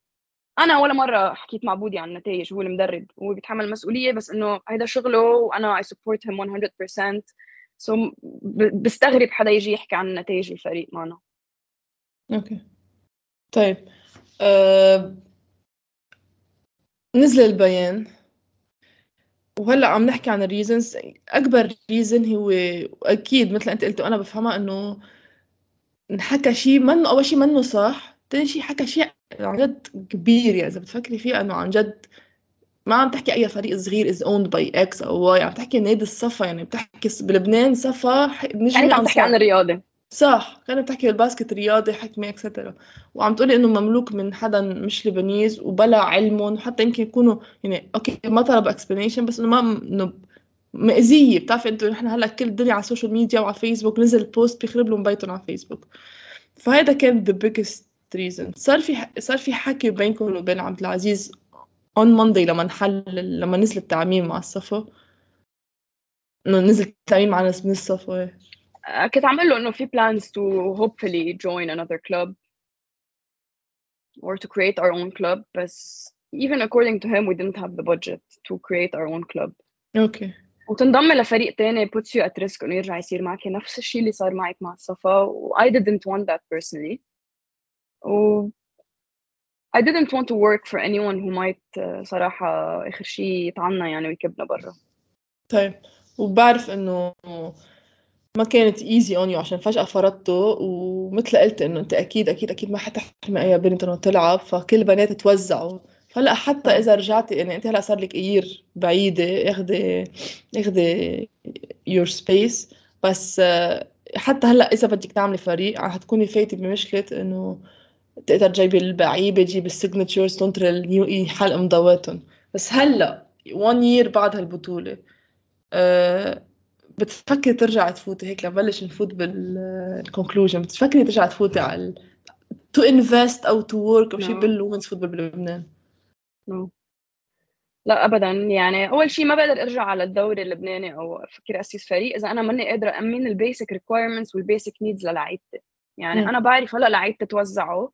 أنا ولا مرة حكيت مع بودي عن النتائج هو المدرب هو بيتحمل المسؤولية بس إنه هذا شغله وأنا I support him 100% so بستغرب حدا يجي يحكي عن نتائج الفريق معنا. أوكي. طيب. أه... نزل البيان. وهلأ عم نحكي عن ال reasons أكبر reason هو أكيد مثل أنت قلت وأنا بفهمها إنه انحكى شيء منه أول شيء منه صح ثاني شيء حكى شيء عن جد كبير. يعني إذا بتفكري فيه إنه عن جد ما عم تحكي أي فريق صغير is owned by X or Y عم تحكي نادي الصفا. يعني بتحكي بلبنان صفا نجم يعني عم تحكي عن الرياضة. صح كانت بتحكي بال basket رياضي حكمة et cetera وعم تقولي إنه مملوك من حدا مش Lebanese وبلا علمهم وحتى يمكن يكونوا يعني أوكي ما طلب explanation بس إنه ما إنه مأذية. بتعرفي أنتوا نحن هلأ كل الدنيا على ال social media وعلى فيسبوك نزل post بيخرب لهم بيتهم على فيسبوك فهيدا كان the biggest reason. صار في صار في حكي بينكم وبين عبد العزيز on Monday لما نحل لما نزل التعميم مع الصفا؟ إنه نزل التعميم ناس من الصفا كنت عم له انه في plans to hopefully join another club or to create our own club بس even according to him we didn't have the budget to create our own club اوكي وتنضم لفريق تاني puts you at risk انه يرجع يصير معك نفس الشيء اللي صار معك مع الصفا و I didn't want that personally و I didn't want to work for anyone who might صراحة آخر شيء يطعنا يعني ويكبنا برا طيب وبعرف انه ما كانت easy on you عشان فجأة فرضته ومثل قلت إنه أنت أكيد أكيد أكيد ما حتحرمي أي بنت إنه تلعب فكل البنات توزعوا. هلا حتى إذا رجعتي يعني أنت هلأ صار لك year بعيدة اخذي اخذي your space بس حتى هلأ إذا بدك تعملي فريق حتكوني فايتة بمشكلة إنه تقدر تجيبي اللعيبة تجيبي ال signatures تنطري ال new حلق مضواتهم. بس هلأ one year بعد هالبطولة أه بتفكري ترجعي تفوتي هيك لنبلش نفوت بال conclusion بتفكري ترجعي تفوتي على to invest أو to work أو شيء بال women's football بلبنان. no. لا ابدا يعني أول شيء ما بقدر أرجع على الدوري اللبناني أو أفكر أسس فريق إذا أنا ماني قادرة امن ال basic requirements وال basic needs للعيبتي يعني م. أنا بعرف هلأ لعيبتي توزعوا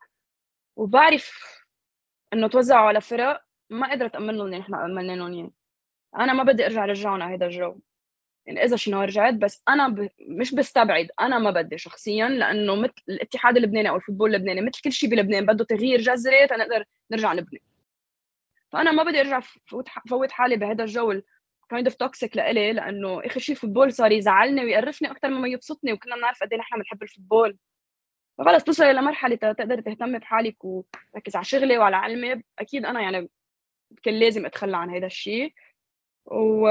وبعرف إنه توزعوا على فرق ما قدرت امن لهم نحن امنا لهم اياه أنا ما بدي أرجع رجعهم على هذا الجو. يعني إذا شنو رجعت بس أنا ب... مش بستبعد أنا ما بدي شخصيا لأنه مثل الاتحاد اللبناني أو ال football اللبناني مثل كل شيء بلبنان بده تغيير جذري تنقدر نرجع نبني فأنا ما بدي أرجع فوت فوت حالي بهذا الجو kind of toxic لإلي لأنه آخر شيء ال football صار يزعلني ويقرفني أكثر مما يبسطني وكنا بنعرف قد إيه نحن بنحب ال football. فخلص توصلي لمرحله تقدري تهتمي بحالك وركز على شغلي وعلى علمي أكيد أنا يعني كان لازم أتخلى عن هذا الشيء و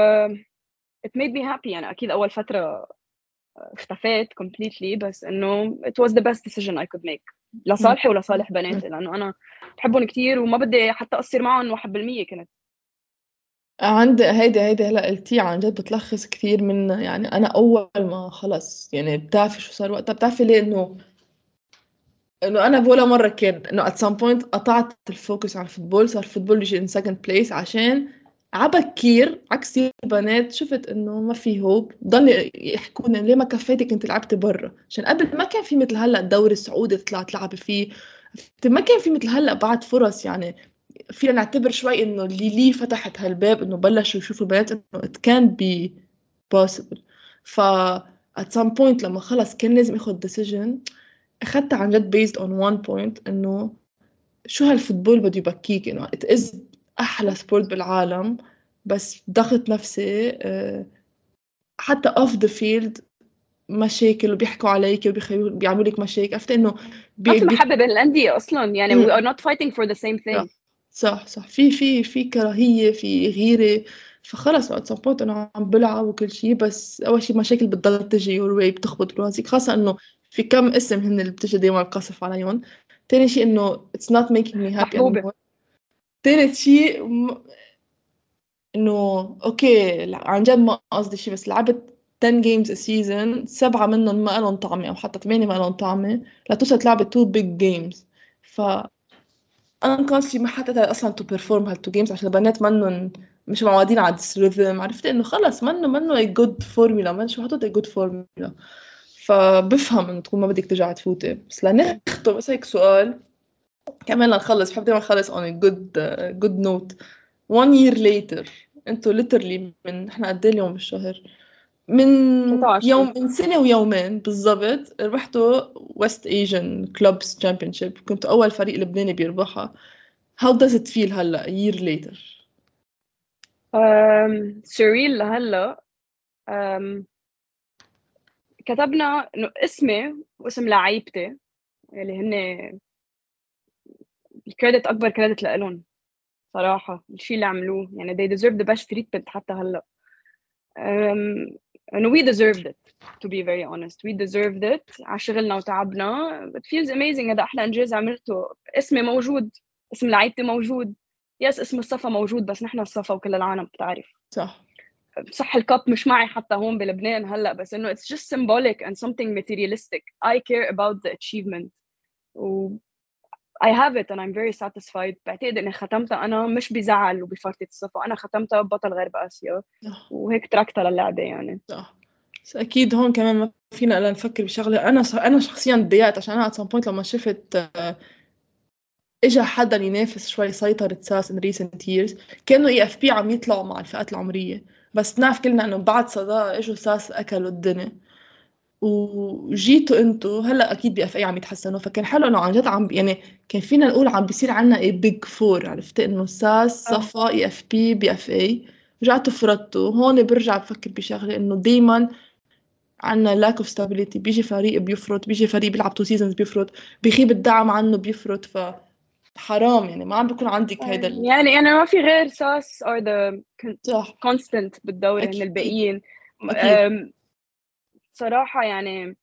it made me happy. يعني أكيد أول فترة اختفيت completely بس إنه it was the best decision I could make. لصالحي ولصالح بناتي لأنه أنا بحبهم كثير وما بدي حتى أقصر معهم 1% كنت. عندي هيدي هيدي هلا قلتي عن جد بتلخص كثير من يعني أنا أول ما خلص يعني بتعرفي شو صار وقتها بتعرفي ليه إنه إنه أنا ولا مره كان إنه at some point قطعت ال focus على ال football صار ال football يجي in second place عشان عبكير عكس البنات شفت إنه ما في hope ضل يحكون ليه ما كفيتك إنت لعبتي برا؟ عشان قبل ما كان في مثل هلأ الدوري السعودي تطلع تلعبي فيه ما كان في مثل هلأ بعد فرص يعني. فينا نعتبر شوي إنه اللي لي فتحت هالباب إنه بلشوا يشوفوا البنات إنه it can be possible. ف at some point لما خلص كان لازم اخذ decision. أخذتها عن جد based on one point إنه شو هال football بده يبكيك إنه it is أحلى sport بالعالم بس ضغط نفسي آه، حتى off the field مشاكل وبيحكوا عليك وبيعملوا لك مشاكل. عرفت إنه بي... في محبه بين الأندية أصلا. يعني we are not fighting for the same thing. صح صح في في في كراهية في غيرة. فخلص وقت sport أنا عم بلعب وكل شيء بس أول شيء مشاكل بتضل تجي your way بتخبط راسك خاصة إنه في كم اسم هن اللي بتجي دائما القصف عليهم. ثاني شيء إنه it's not making me happy anymore. ثالث شيء إنه okay عن جد ما قصدي شيء بس لعبت 10 games season سبعة منهم ما لهم طعمة أو حتى ثمانية ما لهم طعمة لتوصل تلعب two big games ف unconsciously ما حتى أصلا to perform هال two games عشان البنات منهم مش معودين على ال rhythm عرفت إنه خلص منه منه a good formula مش محطوط a good formula فبفهم إنه تكون ما بدك ترجعي تفوتي. بس لنختم بس هيك سؤال. كمان لنخلص بحب دايما نخلص on a good uh, good note. One year later. أنتوا literally من إحنا قد إيه اليوم بالشهر من يوم من سنة ويومين بالضبط ربحتوا West Asian Clubs Championship كنتوا أول فريق لبناني بيربحها. How does it feel هلأ year later um, surreal لهلأ. um, كتبنا إنه اسمي واسم لعيبتي اللي هن الكريدت أكبر كريدت لهم صراحة. الشيء اللي عملوه يعني they deserve the best treatment حتى هلأ. um, and we deserved it to be very honest. We deserved it. على شغلنا وتعبنا. It feels amazing هذا أحلى إنجاز عملته. اسمي موجود اسم لعيبتي موجود. yes اسم الصفا موجود بس نحن الصفا وكل العالم بتعرف. صح. صح ال cup مش معي حتى هون بلبنان هلأ بس إنه it's just symbolic and something materialistic. I care about the achievement. و I have it and I'm very satisfied. بعتقد إني ختمتها. أنا مش بزعل وبفرطة الصفا أنا ختمتها ببطل غرب آسيا. وهيك تركتها للعبة يعني. صح. بس أكيد هون كمان ما فينا إلا نفكر بشغلة. أنا أنا شخصيا تضايقت عشان أنا at point لما شفت اجى حدا ينافس شوي سيطرة ساس in recent years كانوا BFA عم يطلعوا مع الفئات العمرية. بس نعرف كلنا إنه بعد الصداقة إجوا ساس أكلوا الدنيا. وجيتوا أنتوا هلأ أكيد BFA عم يتحسنوا. فكان حلو إنه عن جد عم يعني كان فينا نقول عم بيصير عنا a big four عرفت إنه ساس آه. صفا إي إف بي بي إف اي رجعتوا فرطتوا. هون برجع بفكر بشغلة إنه دائما عنا lack of stability. بيجي فريق بيفرط بيجي فريق بيلعب two seasons بيفرط بيغيب الدعم عنه بيفرط. ف حرام يعني ما عم بيكون عندك هيدا ال... يعني يعني ما في غير ساس are the constant بالدوري من. الباقيين. صراحة يعني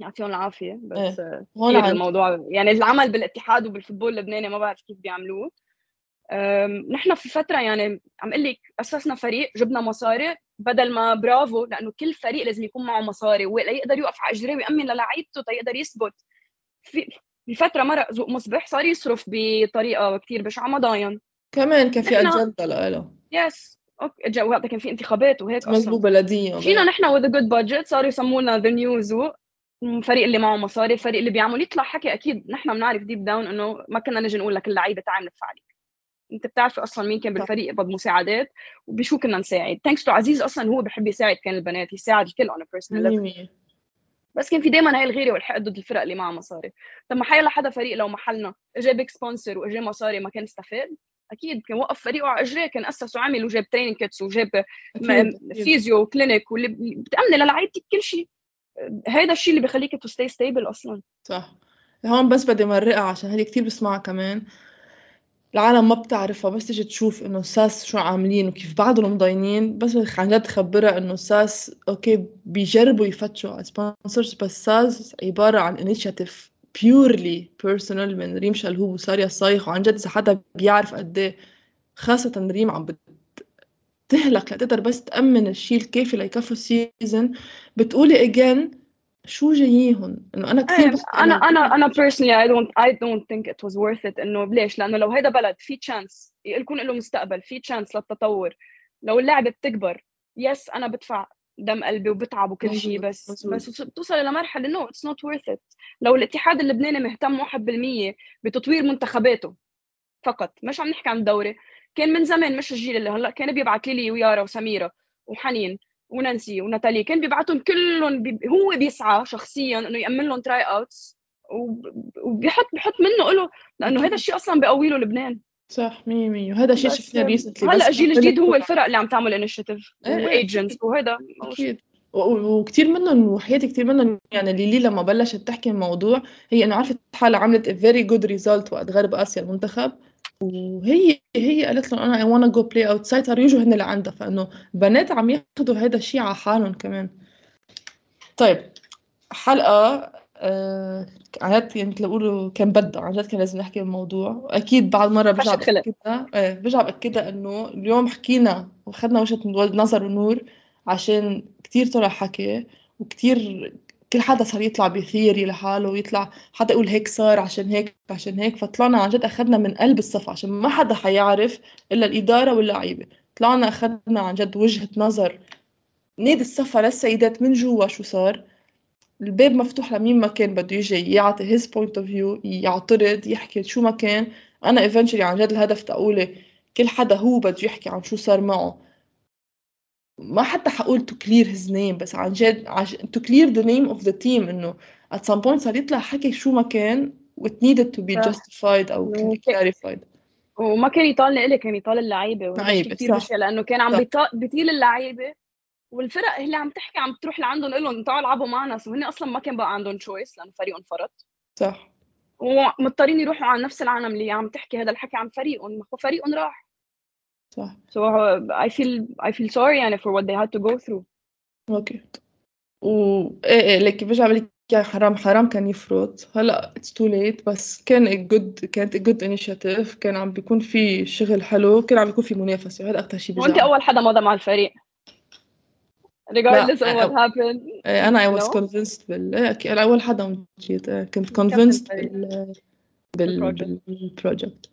يعطيهم العافية بس هون كثير الموضوع يعني العمل بالاتحاد وبال football اللبناني ما بعرف كيف بيعملوه. نحن في فترة يعني عم أقول لك اسسنا فريق جبنا مصاري بدل ما برافو لأنه كل فريق لازم يكون معه مصاري وليقدر يوقف على اجريه ويأمن للعيبته تيقدر يثبت في بفترة مرق زوق مصبح صار يصرف بطريقة كثير بشعة ما ضاين كمان كان في نحن- أجندة لإله. يس okay وقتها كان في انتخابات وهيك أصلا. بلديه جينا نحن a good budget صاروا يسمونا the new Zouk الفريق اللي معه مصاري الفريق اللي بيعمل. يطلع حكي أكيد نحن بنعرف deep down إنه ما كنا نجي نقول لك اللعيبة تعال ندفع عليك. أنت بتعرفي أصلا مين كان. بالفريق يقبض مساعدات وبشو كنا نساعد. thanks to عزيز أصلا هو بحب يساعد كان البنات يساعد الكل مية مية. بس كان في دائما هاي الغيرة والحقد ضد الفرق اللي معها مصاري. طب ما حيلا حدا فريق لو محلنا اجى big sponsor واجى مصاري ما كان استفاد؟ أكيد كان وقف فريقه على إجريه كان اسس وعمل وجاب training kits وجاب. physio و clinic واللي بتامني للعيبتك كل شيء. هيدا الشيء اللي بخليك to stay stable أصلا. صح. هون بس بدي مرقها عشان هذه كتير بسمعها كمان. العالم ما بتعرفها بس تيجي تشوف إنه ساس شو عاملين وكيف بعضهم مضاينين. بس عن جد تخبرها إنه ساس okay بيجربوا يفتشوا على sponsors بس ساس عبارة عن initiative purely personal من ريم شلهوب وساريا الصايخ وعن جد إذا حدا بيعرف قد إيه خاصة ريم عم بتهلك لتقدر بس تأمن الشيء الكافي ليكفوا ال season بتقولي اجين شو جاييهم إنه أنا كثير إيه، بس أنا أنا أنا personally I don't I don't think it was worth it انه ليش؟ لأنه لو هيدا بلد في chance يكون له مستقبل في chance للتطور. لو اللعبة بتكبر yes أنا بدفع دم قلبي وبتعب وكل شيء بس. بس بتوصل لمرحله no it's not worth it. لو الاتحاد اللبناني مهتم 1% بتطوير منتخباته فقط مش عم نحكي عن الدوري. كان من زمان مش الجيل اللي هلأ كان بيبعت لي ويارا وسميرة وحنين ونانسي وناتالي. كان بيبعتهم كلهم بي... هو بيسعى شخصيا إنه يأمن لهم try outs وبيحط بيحط منه له لأنه هذا الشيء أصلا بيقوي له لبنان. صح مية مية. وهذا الشيء شفناه recently هلا الجيل الجديد هو الفرق اللي عم تعمل initiative و agents. وهذا أكيد وكثير منهم وحياتي كثير منهم يعني ليلي لما بلشت تحكي الموضوع هي إنه عرفت حالها عملت a very good result وقت غرب آسيا المنتخب وهي هي قالت لهم أنا I wanna go play outside صاروا يجوا هن لعندها. فإنه بنات عم ياخذوا هذا الشيء على حالهم كمان. طيب حلقة آه عن جد يعني مثل بقولوا كان بدها عن جد كان لازم نحكي بالموضوع أكيد بعد مرة برجع. بأكدها إيه برجع بأكدها إنه اليوم حكينا واخذنا وجهة نظر ونور عشان كتير طلع حكي وكتير كل حدا صار يطلع بثيري لحاله ويطلع حدا يقول هيك صار عشان هيك عشان هيك. فطلعنا عن جد اخذنا من قلب الصف عشان ما حدا حيعرف إلا الإدارة واللعيبة. طلعنا اخذنا عن جد وجهة نظر. نادي الصفا للسيدات من جوا شو صار؟ الباب مفتوح لمين ما كان بده يجي يعطي his point of view يعترض يحكي شو ما كان. أنا eventually عن جد الهدف تقولي كل حدا هو بده يحكي عن شو صار معه. ما حتى حقول to clear his name بس عن جد to clear the name of the team إنه at some point صار يطلع حكي شو ما كان و it needed to be صح. justified أو clarified. وما كان يطال لإلي كان يطال اللعيبة شيء كثير لأنه كان عم بيطيل اللعيبة. والفرق اللي عم تحكي عم تروح لعندهم تقول لهم تعالوا العبوا معنا. so أصلا ما كان بقى عندهم choice لأنه فريقهم فرط صح. ومضطرين يروحوا على نفس العالم اللي عم تحكي هذا الحكي عن فريقهم. ما هو فريقهم راح. صح. So I feel I feel sorry يعني for what they had to go through. أوكي و إيه إيه لك برجع بقول لك يا حرام حرام كان يفرط. هلأ it's too late بس كان good كانت good initiative. كان عم بيكون في شغل حلو كان عم بيكون في منافسة. وهذا أكثر شيء وأنت أول حدا مضى مع الفريق. regardless of what happened انا I was convinced بال انا اول حدا مشيت كنت convinced بال بال بالبروجكت